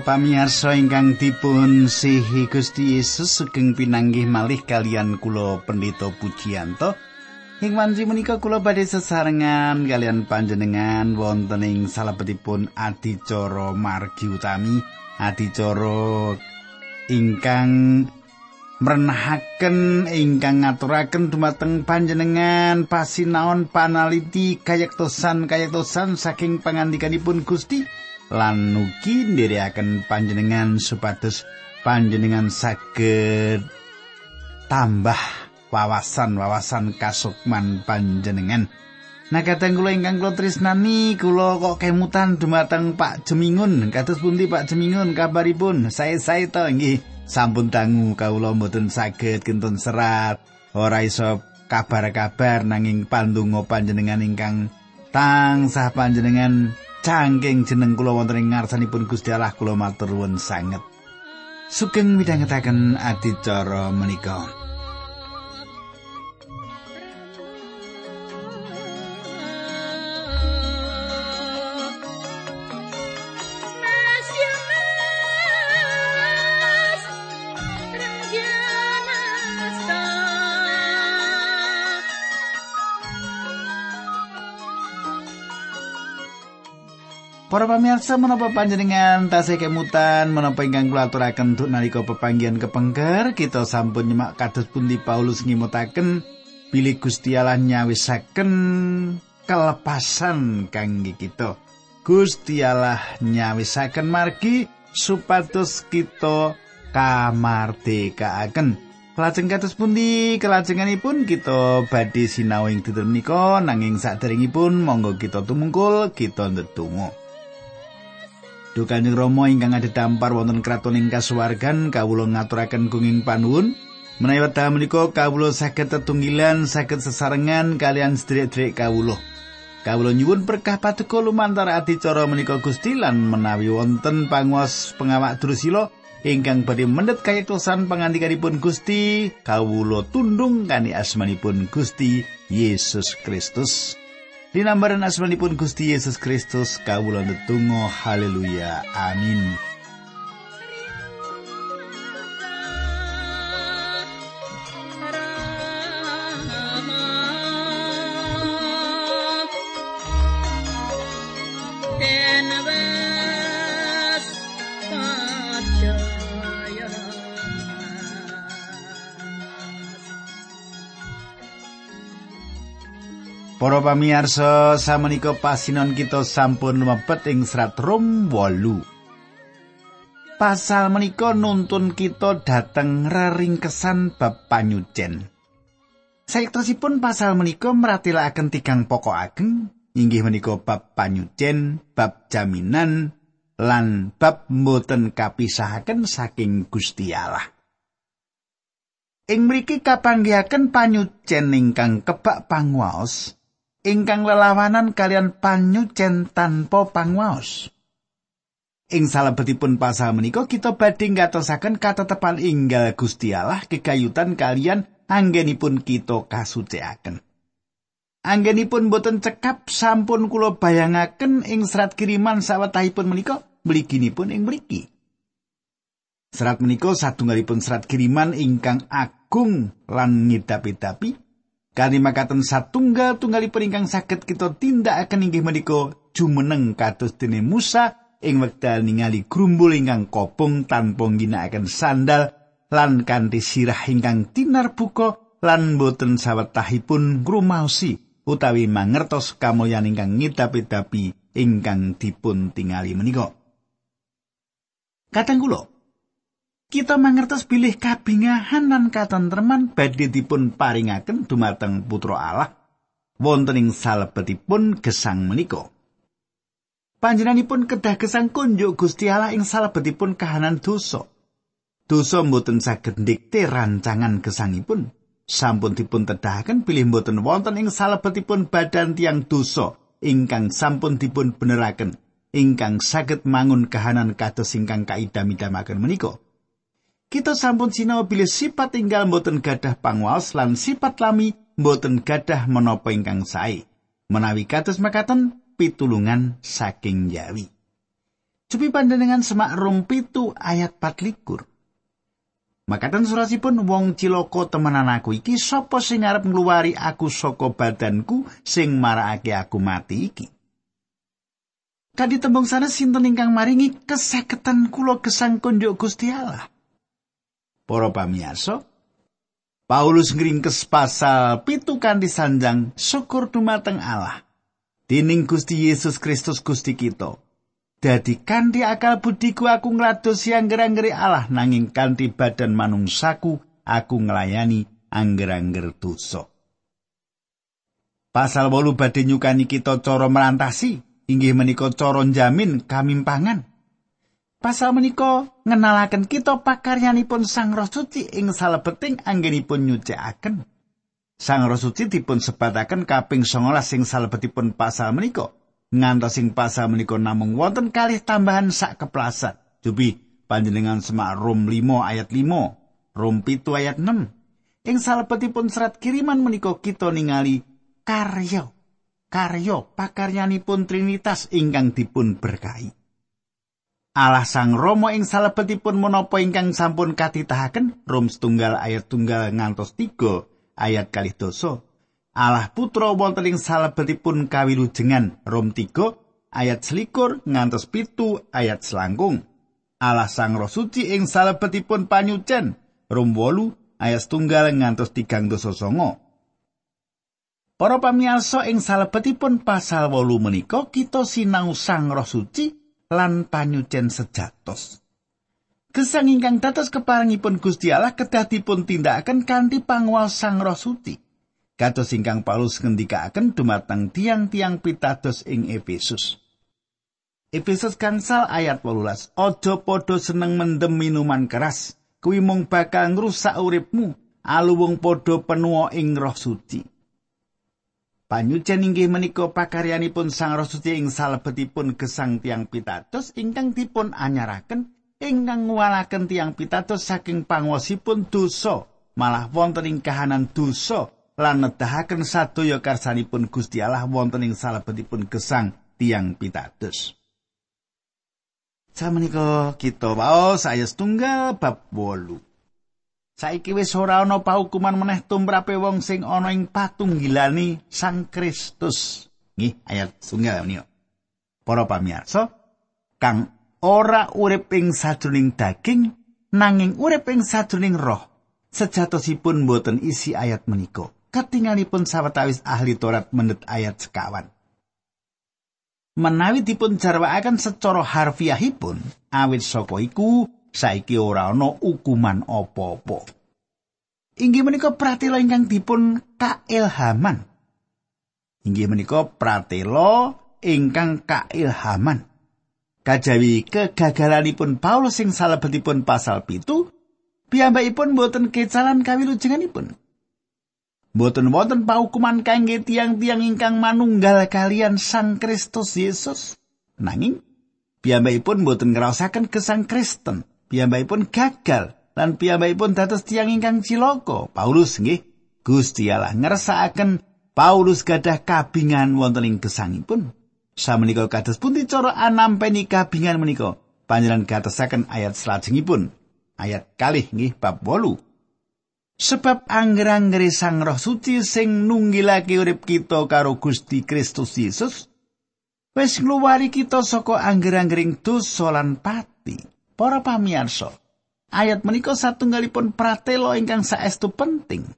Para pamirsa ingkang dipun sihi Gusti Yesus sugeng pinanggih malih kalian kula Pendeta Pujiyanto. Ing wanci menika kula badhe sesarengan kalian panjenengan wonten ing salebetipun adicara margi utami, adicara ingkang mrenahaken ingkang ngaturaken dumateng panjenengan pasinaon panaliti kayektosan kayektosan saking pangandikanipun Gusti. Lan ugi ndherekaken panjenengan supados panjenengan saged tambah wawasan-wawasan kasukman panjenengan. Nah kadang kula ingkang kula tresnani kula kok kemutan dumateng Pak Jemingun. Kados pundi Pak Jemingun kabaripun? Saya-saya to nggih sampun dangu kawula mboten saged kentun serat. Ora iso kabar-kabar nanging pandonga panjenengan ingkang tansah panjenengan cangking jeneng kula wonten ing ngarsanipun Gusti Allah kula matur nuwun sanget. Sugeng midhangetaken adicara menika. Para pamirsa menapa panjenengan tasih kemutan menapa ingkang kula aturaken untuk nalika pepanggihan kepengker kita sampun nyemak kados pundi Paulus ngimutaken bilih Gusti Allah nyawisaken kelepasan kangge kita. Gusti Allah nyawisaken margi supados kita kamardekaaken. Lajeng kados pundi kelajenganipun kita badhe sinau ing dinten menika nanging saderengipun monggo kita tumungkul kita ndedonga. Duh Kanjeng Rama ingkang adhedhampar wonten kraton ing kasuwargan kawula ngaturaken gunging panuwun menawi wekdal menika kawula saged tetunggilan saged sesarengan kalian sedherek-sedherek kawula. Kawula nyuwun berkah paduka lumantar adicara menika Gusti lan menawi wonten panguwas pengawak drusila ingkang badhe mendhet kayektosan pangandikanipun Gusti kawula tundung kani asmanipun Gusti Yesus Kristus. Dinambaran asmanipun Gusti Yesus Kristus kawula netunggal haleluya. Amin Para pamirsa, samenika pasinon kita sampun mlebet ing serat Rom 8. Pasal menika nuntun kita dhateng reringkesan bab panyucen. Saiktosipun pasal menika meratelaken tigang pokok ageng, inggih menika bab panyucen, bab jaminan, lan bab mboten kapisahaken saking Gusti Allah. Ing mriki kapanggihaken panyucen ingkang kebak pangwaos, ingkang lelawanan kalian panyucen tanpa pangwaos. Ing salebetipun pasal menika kita badhe ngatosaken katetepan inggal Gusti Allah kegayutan kalian anggenipun kita kasucikaken. Anggenipun boten cekap sampun kula bayangaken ing serat kiriman sawetahipun menika mliginipun ing mriki. Serat menika satunggalipun serat kiriman ingkang agung lan ngidapi-dapi Kali makaten satunggal tunggalipun ingkang saged kita tindakaken inggih menika jumeneng kados dene Musa ing wekdal ningali grumbul ingkang kopong tanpa ngginakaken sandal lan kanthi sirah ingkang tinar buka lan boten sawetahipun ngrumaosi utawi mangertos kamulyan ingkang ngidapi-dapi ingkang dipun tingali menika. Kateng kula, kita mangertos bilih kabingahan lan katentreman badhe dipun paringaken dumateng putra Allah wonten ing salebetipun gesang menika. Panjenenganipun kedah gesang kunjuk Gusti Allah ing salebetipun kahanan dosa. Dosa mboten saged ndikte rancangan gesangipun. Sampun dipun tedahaken bilih mboten wonten ing salebetipun badan tiang dosa ingkang sampun dipun beneraken ingkang saged mangun kahanan kados ingkang kaidam-idamaken menika. Kita sampun sinau bilih sifat tinggal mboten gadah pangwaos lan sifat lami mboten gadah menapa ingkang sae. Menawi kados makaten pitulungan saking Yawi. Cupi panjenengan semak rum pitu ayat 24. Makaten surasipun wong ciloko temenan aku iki sapa sing arep ngluwari aku saka badanku sing marakake aku mati iki. Tadi tembung sana sinten ingkang maringi keseketan kula gesang kunjuk Gusti Allah. Para pamirsa, Paulus ngringkes pasal pitu kanthi sanjang syukur dumateng Allah. Dening Gusti Yesus Kristus Gusti kita. Dadi kanthi akal budiku aku ngladosi angger-angger Allah nanging kanthi badan manungsaku aku nglayani angger-angger dosa. Pasal wolu badhe nyukani kita cara merantasi inggih menika cara jamin kamimpangan. Pasal menika ngenalaken kita pakaryanipun Sang Roh Suci ing salebeting anggenipun nyucikaken. Sang Roh Suci dipun sebataken kaping 19 sing salebetipun pasal menika. ngantos sing pasal menika namung wonten kalih tambahan sak keplasan. Jubi panjenengan semak Rom 5 ayat 5, Rom 7 ayat 6. Ing salebetipun serat kiriman menika kita ningali karya karya pakaryanipun Trinitas ingkang dipun berkahi. Allah Sang Rama ing salebetipun menapa ingkang sampun katitahaken Rom setunggal ayat tunggal ngantos 3 ayat kalih dosa Allah putra wonten ing salebetipun kawilujengan Rom 3 ayat selikur ngantos pitu ayat selangkung. Allah sang roh suci ing salebetipun panyucen Rom 8 ayat tunggal ngantos tigang dosa songo. Para pamiyarsa ing salebetipun pasal wolu menika kita sinau sang roh suci lan panyucen sejatos. Gesang ingkang dados keparengipun Gusti Allah kedah dipun tindakaken kanthi panguwas sang roh suci. kados ingkang Paulus ngendikaaken dumateng tiang-tiang pitados ing Efesus. Efesus kansal ayat 18. Ojo podo seneng mendem minuman keras, kuwi mung bakal ngrusak uripmu, aluwung podo penuh ing roh suci. Panyucen inggih menika pakaryanipun Sang Roh Suci ing salebetipun gesang tiang pitados ingkang dipun anyaraken ingkang nguwalaken tiang pitados saking pangwosipun dosa malah wonten ing kahanan dosa lan nedahaken sadaya karsanipun Gusti Allah wonten ing salebetipun gesang tiang pitados. Samenika kita waos saya setunggal bab 8. Saiki wis ora ana pahukuman meneh tumrape wong sing ana ing patunggilani Sang Kristus. Nggih, ayat setunggal menika. Para pamirsa, kang ora urip ing sajroning daging nanging urip ing sajroning roh. Sejatosipun boten isi ayat menika. ketingalipun sawetawis ahli Torat menit ayat sekawan. Menawi dipun jarwaaken secara harfiahipun, awit saka iku saiki ora ana hukuman apa-apa. Inggih menika pratela ingkang dipun kailhaman. Inggih menika pratela ingkang kailhaman. Kajawi kegagalanipun Paulus sing salebetipun pasal pitu, piyambakipun boten kecalan kawilujenganipun. Mboten wonten paukuman kangge tiang-tiang ingkang manunggal kalian Sang Kristus Yesus. Nanging piyambakipun mboten ngrasakaken gesang Kristen. Piyambakipun gagal lan piyambakipun dados tiang ingkang cilaka. Paulus nggih Gusti Allah ngersakaken Paulus gadah kabingan wonten ing gesangipun. Samenika kados pundi cara anampeni kabingan menika? Panjenengan gatosaken ayat salajengipun. Ayat kalih nggih bab 8. Sebab angger-anggere Sang Roh Suci sing nunggilake urip kita karo Gusti Kristus Yesus wis ngluwari kita saka angger-anggering dosa lan pati. Para pamirsa, ayat menika satunggalipun pratelo ingkang saestu penting.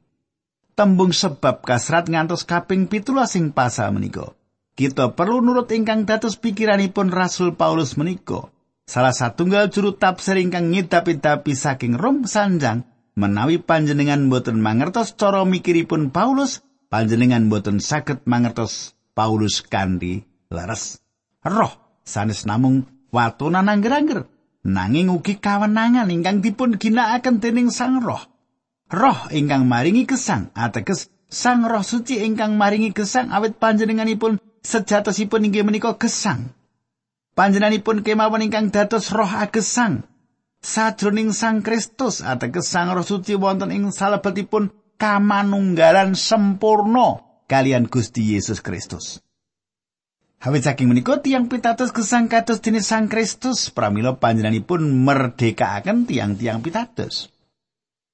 Tembung sebab kasrat ngantos kaping pitulah sing pasal menika. Kita perlu nurut ingkang dados pikiranipun Rasul Paulus menika. Salah satunggal juru tafsir ingkang ngidapi-dapi saking Rom sanjang menawi panjenengan boten mangertos cara mikiripun Paulus, panjenengan boten saged mangertos Paulus kanthi leres. Roh sanes namung watunan angger-angger, nanging ugi kawenangan ingkang dipun ginakaken dening Sang Roh. Roh ingkang maringi kesang, ateges Sang Roh Suci ingkang maringi gesang awit panjenenganipun sejatosipun inggih menika gesang. Panjenenganipun kemawon ingkang dados roh agesang, sajroning Sang Kristus ateges Sang Roh Suci wonten ing salebetipun kamanunggalan sempurna kalian Gusti Yesus Kristus. Hawit saking menika tiang pitados gesang kados dene Sang Kristus pramila panjenenganipun merdekaken tiang-tiang pitados.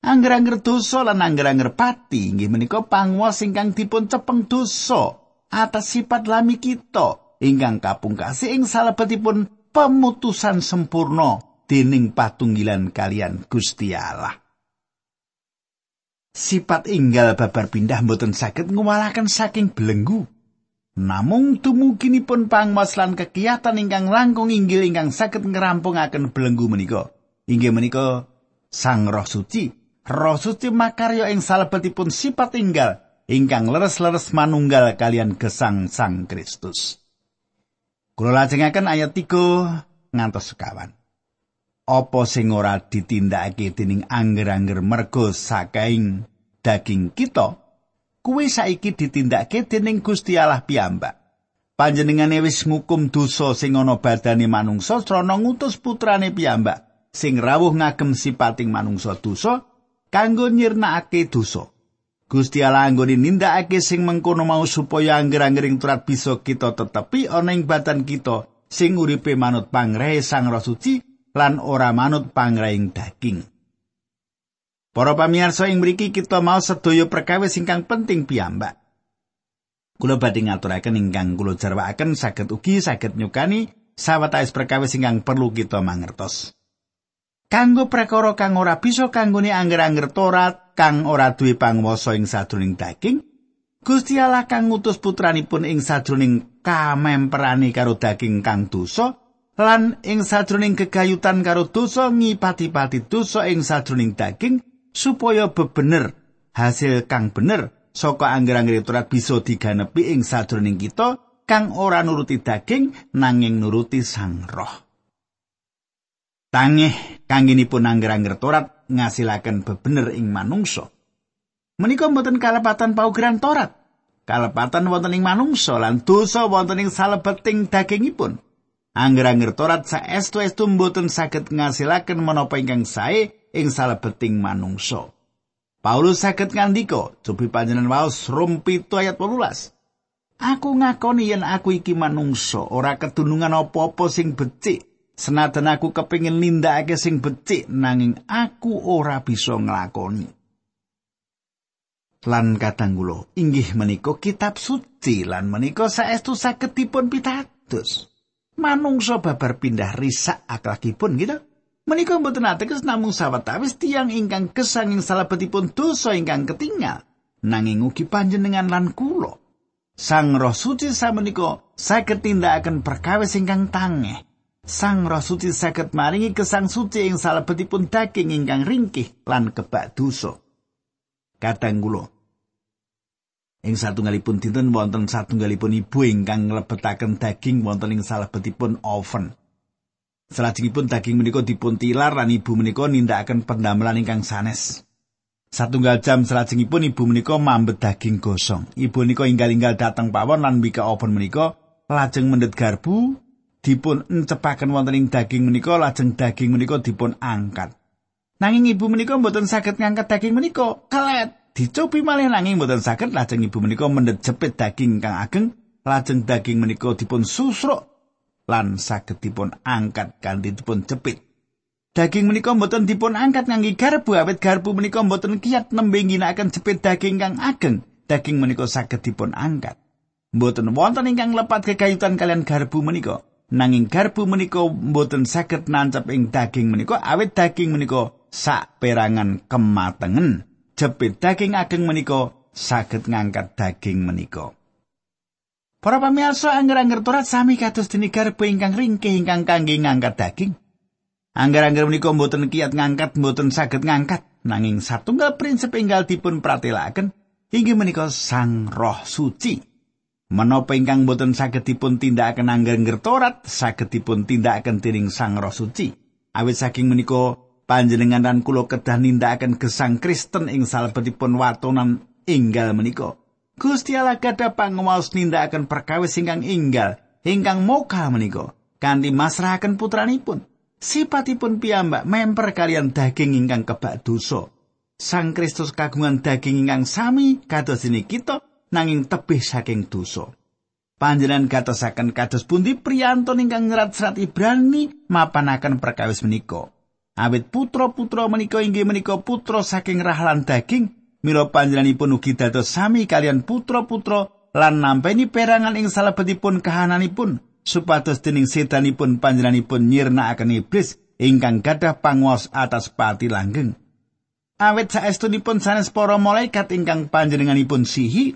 Angger-angger dosa lan angger-angger pati inggih menika panguwas ingkang dipun cepeng dosa atas sifat lami kita ingkang kapungkasi ing salebetipun pemutusan sempurna dening patunggilan kalian Gusti Allah. Sifat inggal babar pindah mboten saged ngwalaken saking belenggu. Namung tumuginipun pangmas lan kegiatan ingkang langkung inggil ingkang saged ngerampungaken belenggu menika. Inggih menika Sang Roh Suci. Roh Suci makarya ing salebetipun sifat inggal ingkang leres-leres manunggal kalian gesang Sang Kristus. Kula lajengaken ayat 3 ngantos sekawan. Apa sing ora ditindakake dening angger-angger mergo sakaing daging kita? Kuwi saiki ditindakake dening Gusti Allah piyambak. Panjenengane wis ngukum dosa sing ana badane manungsa srana ngutus putrane piyambak sing rawuh ngagem sipating manungsa dosa kanggo nyirnakake dosa. Gusti Allah anggone nindakake sing mengkono mau supaya angger-anggering turat bisa kita tetepi ana ing badan kita sing uripe manut pangrehe Sang Roh lan ora manut pangrehing daging. Para pamirsa ing mriki kita mau sedaya perkawis ingkang penting piyambak. Kula badhe ngaturaken ingkang kula jarwaaken saged ugi saged nyukani sawetawis perkawis ingkang perlu kita mangertos. Kanggo prakara kang ora bisa kanggone angger-angger Torat kang ora duwe panguwasa ing sadroning daging, Gusti Allah kang ngutus putranipun ing sadroning kamemperane karo daging kang dosa lan ing sadroning kegayutan karo dosa ngipati-pati dosa ing sadroning daging supaya bebener hasil kang bener saka angger-angger turat bisa diganepi ing sadroning kita kang ora nuruti daging nanging nuruti sang roh. Tangih kanginipun angger-angger torat ngasilaken bebener ing manungsa. Menika mboten kalepatan paugeran torat. Kalepatan wonten ing manungsa lan dosa wonten ing salebeting dagingipun. Angger-angger torat saestu-estu mboten saged ngasilaken menapa ingkang sae ing salebeting manungsa. Paulus saged ngandika, cobi panjenengan waos Rom 7 ayat 18. Aku ngakoni yen aku iki manungsa, ora ketunungan apa-apa sing becik. Senajan aku kepingin nindakake sing becik, nanging aku ora bisa nglakoni. Lan kadang kula inggih menika kitab suci lan menika saestu saged dipun pitados. Manungsa babar pindah risak aklakipun gitu. Menika mboten ateges namung sawetawis tiyang ingkang kesanging salebetipun dosa ingkang ketinggal, nanging ugi panjenengan lan kula. Sang Roh Suci samenika saged tindakaken perkawis ingkang tangeh. Sang Roh Suci saged maringi kesang suci ing salebetipun daging ingkang ringkih lan kebak dosa. Kadang kula ing satunggalipun dinten wonten satunggalipun ibu ingkang nglebetaken daging wonten ing salebetipun oven. Salajengipun daging menika dipun tilar lan ibu menika nindakaken pendamelan ingkang sanes. Satunggal jam salajengipun ibu menika mambet daging gosong. Ibu menika inggal-inggal dateng pawon lan mbika oven menika lajeng mendhet garbu dipun encepaken wonten ing daging menika lajeng daging menika dipun angkat. Nanging ibu menika mboten saged ngangkat daging menika. Kelet dicobi malih nanging mboten saged lajeng ibu menika mendhet jepit daging kang ageng lajeng daging menika dipun susruk lan saged dipun angkat kanthi dipun jepit. Daging menika mboten dipun angkat ngangge garbu awet garbu menika mboten kiat nembe ngginakaken jepit daging kang ageng. Daging menika saged dipun angkat. Mboten wonten ingkang lepat kekayutan kalian garbu menika. Nanging garbu menika mboten saged nancep ing daging menika awet daging menika sak perangan kematengen. Jepit daging ageng menika saged ngangkat daging menika. Para pamirsa angger-angger Torat sami kados dene garpu ingkang ringkih ingkang kangge ngangkat daging. Angger-angger menika mboten kiat ngangkat, mboten saged ngangkat, nanging satunggal prinsip enggal dipun pratelaken inggih menika Sang Roh Suci. Menapa ingkang mboten saged dipun tindakaken angger-angger Torat, saged dipun tindakaken dening Sang Roh Suci. Awit saking menika panjenengan dan kula kedah nindakaken gesang Kristen ing salebetipun watonan enggal menika. Gusti Allah gadah panguwas nindakaken perkawis ingkang inggal, ingkang moka menika kanthi masrahaken putranipun. Sipatipun piyambak memper kalian daging ingkang kebak dosa. Sang Kristus kagungan daging ingkang sami kados ini kita nanging tebih saking dosa. Panjenengan gatosaken kados pundi priyantun ingkang nyerat serat Ibrani mapanaken perkawis menika. Awit putra-putra menika inggih menika putra saking rahlan daging, mila panjenenganipun ugi dados sami kalian putra-putra lan nampeni perangan ing salebetipun kahananipun supados dening setanipun panjenenganipun nyirnakaken iblis ingkang gadah panguwas atas pati langgeng. Awit saestunipun sanes para malaikat ingkang panjenenganipun sihi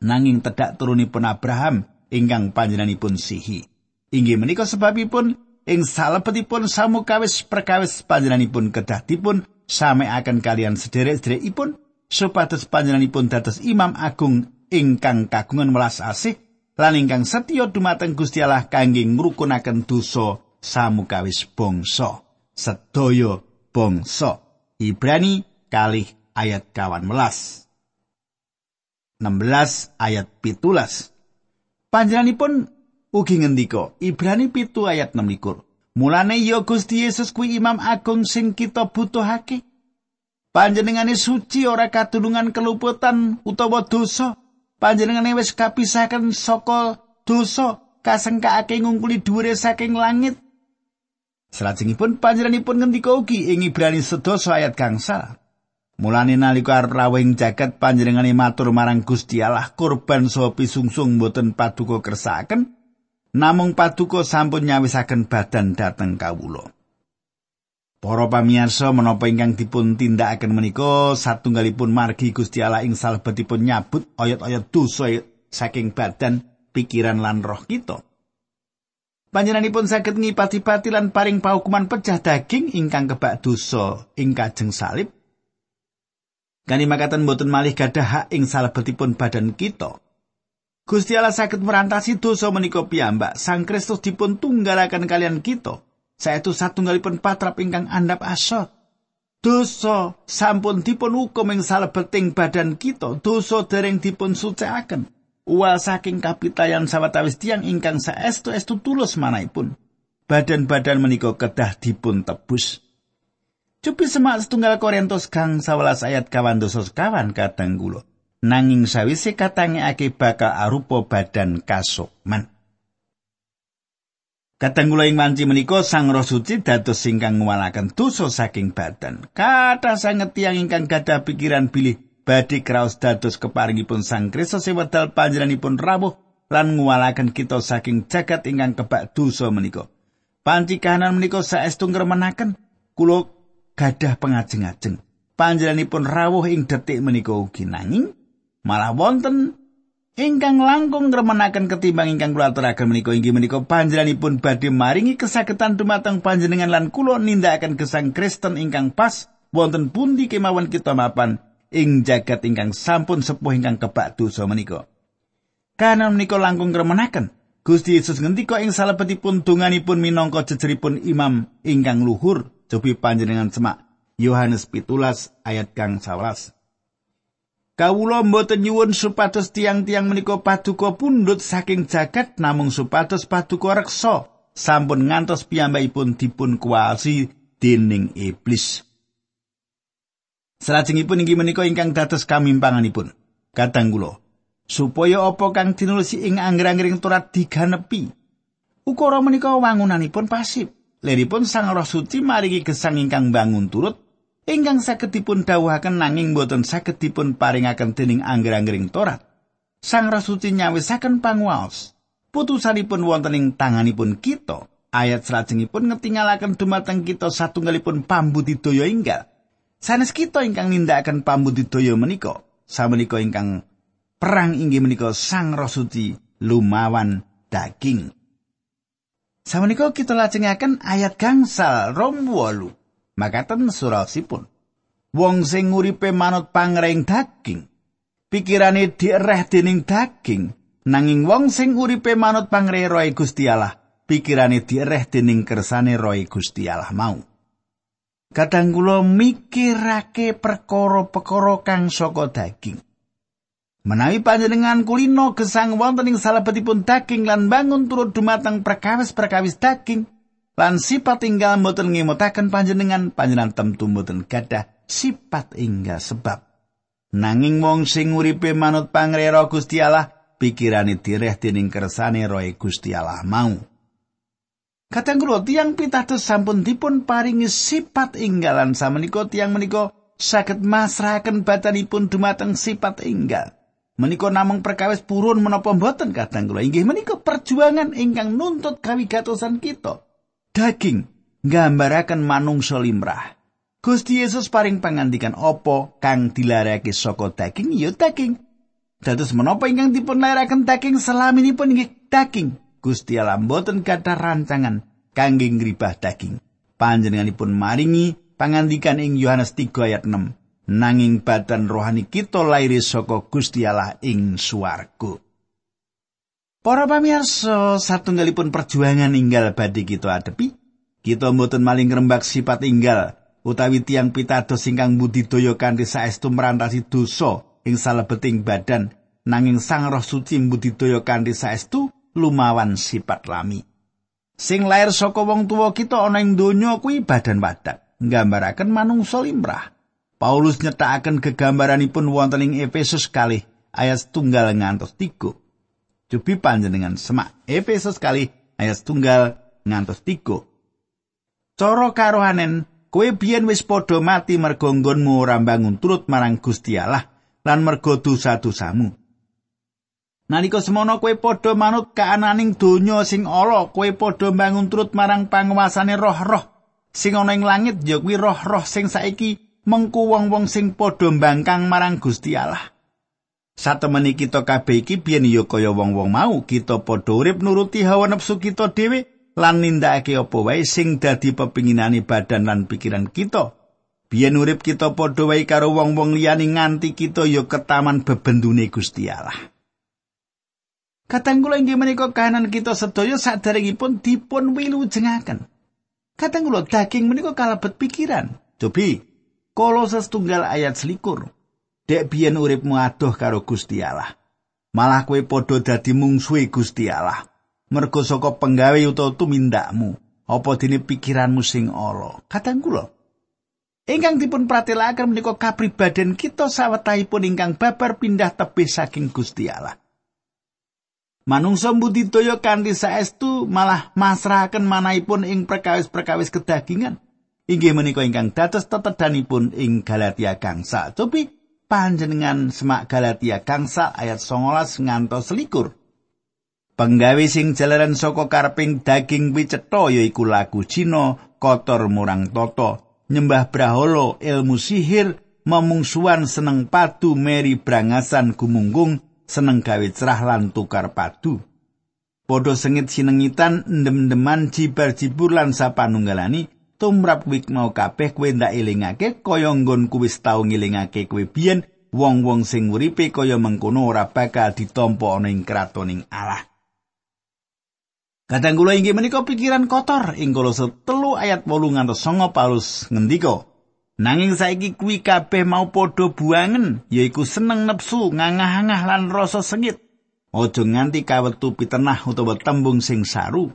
nanging tedak turunipun Abraham ingkang panjenenganipun sihi. Inggih menika sebabipun ing salebetipun samukawis perkawis panjenenganipun kedah dipun sameaken kalian sederek-sederekipun supados panjenenganipun dados imam agung ingkang kagungan welas asih lan ingkang setya dumateng Gusti Allah kangge ngrukunaken dosa samukawis bangsa sedaya bangsa Ibrani kalih ayat kawan melas. 16 ayat pitulas. Panjenenganipun ugi ngendika Ibrani pitu ayat 16. Mulane ya Gusti Yesus kuwi imam agung sing kita butuhake. Panjenengane suci ora katulungan keluputan utawa dosa. Panjenengane wis kapisahaken saka dosa kasengkaake ngungkuli dhuwure saking langit. Salajengipun panjenenganipun ngendika ugi ing Ibrani sedasa ayat gangsal. Mulane nalika arep rawing jagat panjenengane matur marang Gusti Allah kurban saha pisungsung boten paduka kersakaken namung paduka sampun nyawisaken badan dhateng kawula. Para pamirsa menapa ingkang dipun tindakaken menika satunggalipun margi Gusti Allah ing salebetipun nyabut ayat-ayat dosa saking badan, pikiran lan roh kita. Panjenenganipun saged ngipati-pati lan paring paukuman pecah daging ingkang kebak dosa ing kajeng salib Kani makatan boten malih gadah hak ing salebetipun badan kita. Gusti Allah saged merantasi dosa menika piyambak. Sang Kristus dipun tunggalaken kalian kita. Saestu satunggalipun patrap ingkang andap asot. Dosa sampun dipun hukum ing salebeting badan kita. Dosa dereng dipun suciaken. Uwal saking kapitayan sawatawis tiang ingkang saestu estu tulus manaipun. Badan-badan menika kedah dipun tebus. Cupi semak setunggal Korintus kang 11 ayat kawan dosa sekawan kadang kula. Nanging sawise katangekake bakal arupa badan kasukman. Kadang kula ing manci menika Sang Roh Suci dados ingkang ngwalaken dosa saking badan. Kata sanget tiyang ingkang gadah pikiran bilih badhe kraos dados keparingipun Sang Kristus wedal panjenenganipun rawuh lan ngwalaken kita saking jagat ingkang kebak dosa menika. Panci kahanan menika saestu ngremenaken kula gadah pengajeng-ajeng. Panjenenganipun rawuh ing detik menika ugi nanging malah wonten ingkang langkung ngremenaken ketimbang ingkang kula aturaken menika. Inggih menika panjenenganipun badhe maringi kesakitan dumateng panjenengan lan kula nindakaken gesang Kristen ingkang pas. Wonten pundi kemawon kita mapan ing jagat ingkang sampun sepuh ingkang kebak dosa menika. Kana menika langkung ngremenaken. Gusti Yesus ngendika ing salebetipun donganipun minangka jejeripun imam ingkang luhur. Cobi panjenengan semak. Yohanes pitulas ayat kang sawas. Kawula mboten nyuwun supados tiang-tiang menika paduka pundhut saking jagat namung supados paduka reksa sampun ngantos piyambakipun dipun kuwasi dening iblis. Salajengipun inggih menika ingkang dados kamimpanganipun. Kadang kula supaya apa kang tinulisi ing angger-anggering Torat diganepi. Ukara menika wangunanipun pasif. Leripun Sang Roh Suci maringi gesang ingkang bangun turut ingkang saged dipun dawuhaken nanging boten saged dipun paringaken dening angger-anggering Torat. Sang Roh Suci nyawisaken panguwaos. Putusanipun wonten ing tanganipun kita. Ayat salajengipun ngetingalaken dumateng kita satunggalipun pambudidaya inggal. Sanes kita ingkang nindakaken pambudidaya menika, samenika ingkang perang inggih menika Sang Roh Suci lumawan daging. Samenika kita lajengaken ayat gangsal rom wolu. Makaten surasipun. Wong sing uripe manut pangreng daging, pikirane diereh dening daging, nanging wong sing uripe manut pangre roe Gusti Allah, pikirane diereh dening kersane roe Gusti Allah mau. Kadang kula mikirake perkara-perkara kang saka daging. Menawi panjenengan kulino gesang wonten ing salebetipun daging lan bangun turut dumateng perkawis-perkawis daging lan sifat tinggal mboten ngemutaken panjenengan panjenengan temtu mboten gadah sifat inggal sebab nanging wong sing uripe manut pangrera Gusti Allah pikirane direh dening kersane roe Gusti mau. Kadang kula tiang pitados sampun dipun paringi sifat inggalan samenika tiang menika saged masrahaken badanipun dumateng sifat inggal. Menika namung perkawis purun menapa mboten kadang kula inggih menika perjuangan ingkang nuntut kawigatosan kita. Daging nggambaraken manungsa limrah. Gusti Yesus paring pangandikan apa kang dilarake saka daging ya daging. Dados menapa ingkang dipun lairaken daging selaminipun inggih daging. Gusti Allah mboten gadah rancangan kangge ngribah daging. Panjenenganipun maringi pangandikan ing Yohanes 3 ayat 6. Nanging badan rohani kita lair saka Gusti Allah ing swarga. Para pamirsa, satunggalipun perjuangan inggal badhe kita adepi. Kita mboten maling rembak sifat inggal utawi tiang pitados ingkang budidaya kanthi saestu merantasi dosa ing salebeting badan nanging Sang Roh Suci budidaya kanthi saestu lumawan sifat lami. Sing lair saka wong tuwa kita ana ing donya kuwi badan wadak, nggambaraken manungsa limrah. Paulus nyetakaken gegambaranipun wonten ing Efesus kali ayat tunggal ngantos tiga. Cobi panjenengan semak Efesus kali ayat tunggal ngantos tiga. Cara karohanen, kowe biyen wis padha mati mergo nggonmu ora bangun turut marang Gusti Allah lan mergo dosa-dosamu. Nalika semono kowe padha manut kaananing donya sing ala, kowe padha bangun turut marang panguasane roh-roh sing ana ing langit ya kuwi roh-roh sing saiki mengku wong-wong sing padha mbangkang marang Gusti Allah. Satemene kita kabeh iki biyen ya kaya wong-wong mau, kita padha urip nuruti hawa nafsu kita dhewe lan nindakake apa wae sing dadi pepinginane badan lan pikiran kita. Biyen urip kita padha wae karo wong-wong liyane nganti kita ya ketaman bebendune Gusti Allah. Kadang kula inggih menika kahanan kita sedaya sadaringipun dipun wilujengaken. Kadang kula daging menika kalebet pikiran. Cobi, Kolose setunggal ayat selikur. Dek biyen uripmu adoh karo Gusti Allah. Malah kowe padha dadi mungsuhe Gusti Allah. Mergo saka penggawe utawa tumindakmu, apa dene pikiranmu sing ala. Kadang kula Ingkang dipun pratelakaken menika kapribaden kita sawetahipun ingkang babar pindah tebih saking Gusti Allah. Manungsa budidaya kanthi saestu malah masrahaken manahipun ing perkawis-perkawis kedagingan. Inggih menika ingkang dados tetedanipun ing Galatia gangsa. Cobi panjenengan semak Galatia gangsa ayat 19 ngantos selikur. Penggawe sing jalaran saka karping daging wicetha yaiku lagu Cina, kotor murang toto, nyembah braholo, ilmu sihir, memungsuan seneng padu meri brangasan gumunggung, seneng gawe cerah lan tukar padu. Podho sengit sinengitan ndem-ndeman jibar-jibur lan sapanunggalani tumrap wik mau kabeh kowe ndak elingake kaya nggon kuwis tau ngilingake kowe biyen wong-wong sing uripe kaya mengkono ora bakal ditampa ana ing kratoning Allah. Kadang kula inggih menika pikiran kotor ing Kolose 3 ayat 8 ngantos 9 Paulus ngendika Nanging saiki kuwi kabeh mau padha buangen, yaiku seneng nepsu, ngangah-angah lan rasa sengit. Aja nganti kawetu pitenah utawa tembung sing saru.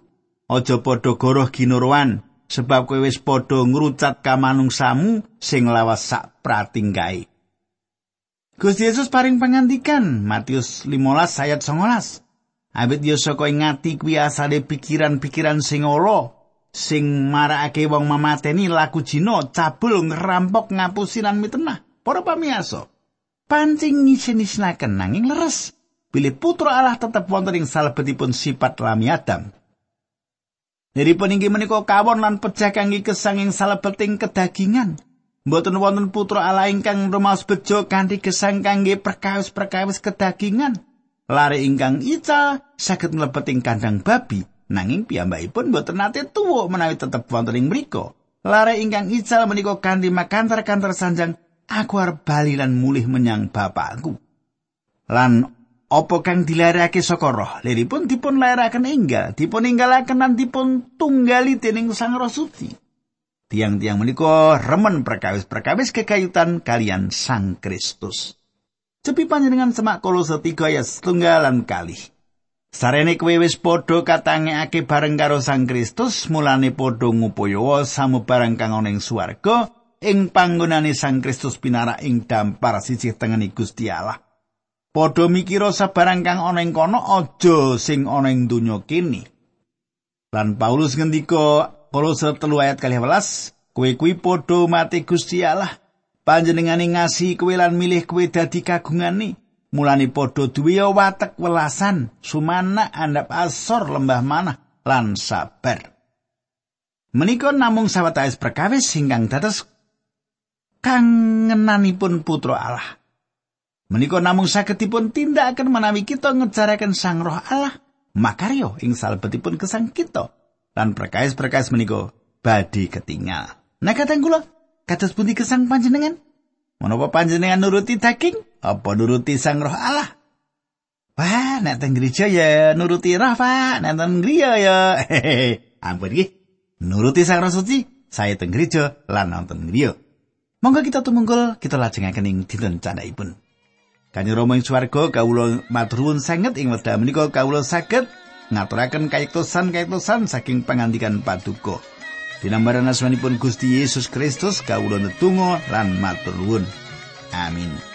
Aja padha goroh ginuruan, sebab kowe wis padha ngrucat kamanungsamu sing lawas sak pratinggae. Gusti Yesus paring pangandikan Matius 15 ayat 19. Abet yo saka ngati kuwi asale pikiran-pikiran sing ala, sing marakake wong mamateni laku jino cabul ngerampok ngapusi lan mitenah para pamiyasa pancing ngisin-isinaken nanging leres bilih putra Allah tetep wonten ing salebetipun sifat lami Adam Niripun inggih menika kawon lan pejah kangge kesang ing salebeting kedagingan. Mboten wonten putra Allah ingkang rumaos bejo kanthi gesang kangge perkawis-perkawis kedagingan. Lare ingkang ica saged mlebeting kandang babi nanging piyambakipun boten nate tuwa menawi tetep wonten ing mriku. Lare ingkang ical menika kanthi makantar-kantar sanjang aku arep bali lan mulih menyang bapakku. Lan apa kang dilarake saka roh, liripun dipun lairaken enggal, dipun inggalaken lan dipun tunggali dening Sang Roh Suci. Tiang-tiang menika remen perkawis-perkawis kekayutan kalian Sang Kristus. Cepi panjenengan semak kolose 3 ayat setunggalan kalih. Sarene kowe wis padha katangekake bareng karo Sang Kristus, mulane padha ngupaya samubarang kang ana ing swarga ing panggonane Sang Kristus pinarak ing dampar sisih tengene Gusti Allah. Padha mikira sabarang kang ana ing kono aja sing ana ing donya kene. Lan Paulus ngendika Kolose 3 ayat 12, kowe kuwi padha mati Gusti Allah. Panjenengane ngasi kowe lan milih kowe dadi kagungane. Mulane padha duwe watek welasan, sumana andap asor lembah manah lan sabar. Menika namung sawetawis perkawis ingkang dados kangenanipun putra Allah. Menika namung saged dipun tindakaken menawi kita ngejaraken Sang Roh Allah makaryo ing salebetipun kesang kita. Lan perkais-perkais menika badi ketinggal. Nah kateng kula, kados pundi kesang panjenengan? Menapa panjenengan nuruti daging apa nuruti Sang Roh Allah? Wah, nek teng gereja ya nuruti roh, Pak. Nek teng griya ya. Ampun nggih. Nuruti Sang Roh Suci, saya teng gereja lan nonton griya. Monggo kita tumungkul, kita lajengaken ing dinten candhaipun. Kanjeng Rama ing swarga kawula matur sanget ing wekdal menika kawula saged ngaturaken kayektosan-kayektosan saking pangandikan paduka. Dinambaran asmanipun Gusti Yesus Kristus kawula netunggal lan matur nuwun. Amin.